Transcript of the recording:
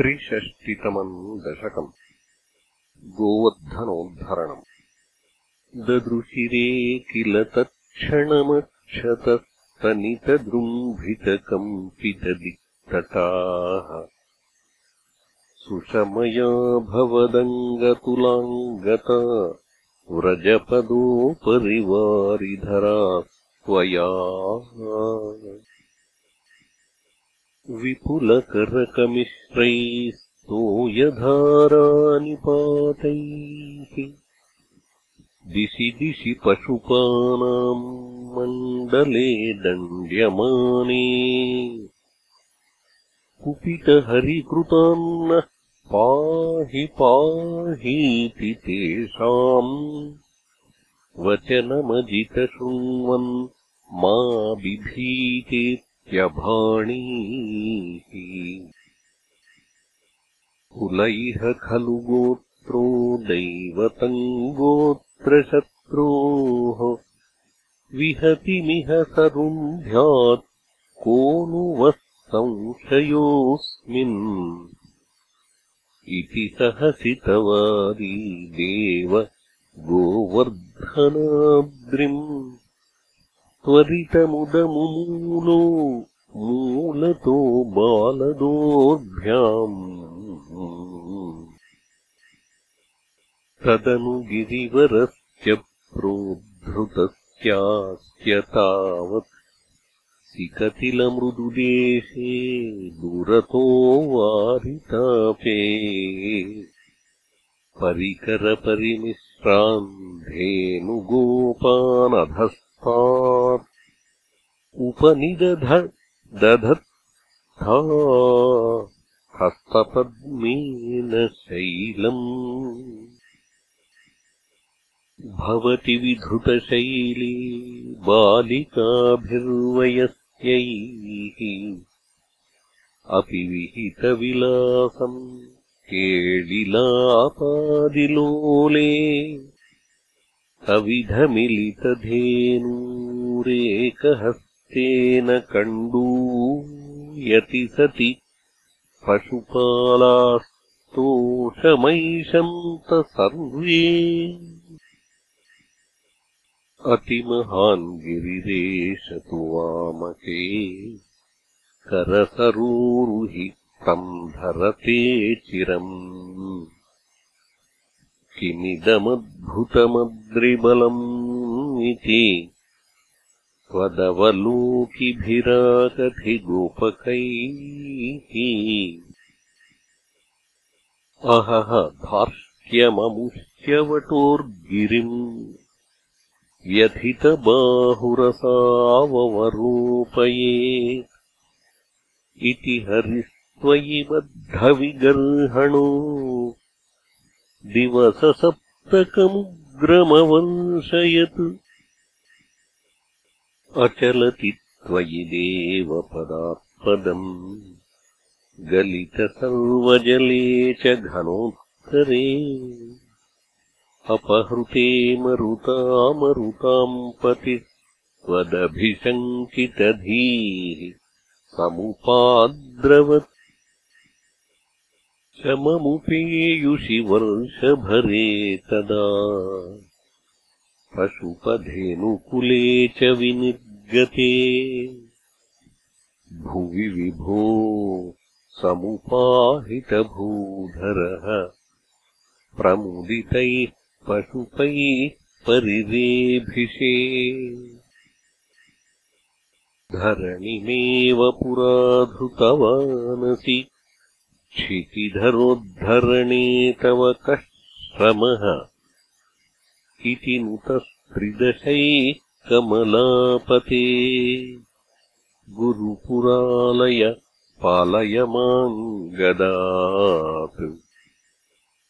त्रिषष्टितमम् दशकम्। गोवर्धनोद्धरणम्। ददृशिरे किल तत्क्षणमक्षतस्तनितदृम्भितकम्पितदिक्तटाः सुषमया भवदङ्गतुलाङ्गता व्रजपदोपरिवारिधरा त्वया विपुलकरकमिश्रैस्तोयधारानिपातैः दिशि दिशि पशुपानाम् मण्डले दण्ड्यमाने। कुपितहरिकृतान्नः पाहि पाहीति तेषाम् वचनमजितशृण्वन् मा बिभीते कुलैह खलु गोत्रो दैवतम् गोत्रशत्रोः विहतिमिह सरुन्ध्यात् को नु वः संशयोऽस्मिन् इति सहसितवारी देव गोवर्धनाद्रिम् त्वरितमुदमुमूलो मूलतो बालदोर्भ्याम् तदनु गिरिवरस्य प्रोद्धृतस्यास्य तावत् सिकतिलमृदुदेशे दुरतो वारितापे। परिकरपरिमिश्रान्धेनुगोपानधः उपनिदध दधत्था हस्तपद्मेन शैलम् भवति विधृतशैली बालिकाभिर्वयस्यैः। अपि विहितविलासम् केडिलापादिलोले अविधमिलितधेनूरेकहस्तेन कण्डूयति सति पशुपालास्तोषमैषन्त सर्वे। अतिमहान् गिरिरेशतु वामके करसरोरुहि तम् धरते चिरम्। किमिदमद्भुतमद्रिबलम् इति त्वदवलोकिभिराकथिगोपकैः अहः धार्ष्ट्यममुष्यवटोर्गिरिम् व्यथितबाहुरसाववरोपये इति हरिस्त्वयि बद्धविगर्हणो दिवससप्तकमुग्रमवंशयत् अचलति त्वयि देवपदात्पदम्। गलितसर्वजले च घनोत्तरे अपहृते मरुतामरुताम् पतिः त्वदभिशङ्कितधीः। समुपाद्रवत्। शममुपेयुषि वर्षभरे तदा पशुपधेनुकुले च विनिर्गते। भुवि विभो समुपाहितभूधरः। प्रमुदितैः पशुपैः परिरेभिषे धरणिमेव पुराधृतवानसि। क्षितिधरोद्धरणे तव कः श्रमः इति नुतस्त्रिदशैः कमलापते। गुरुपुरालय पालय माम् गदात्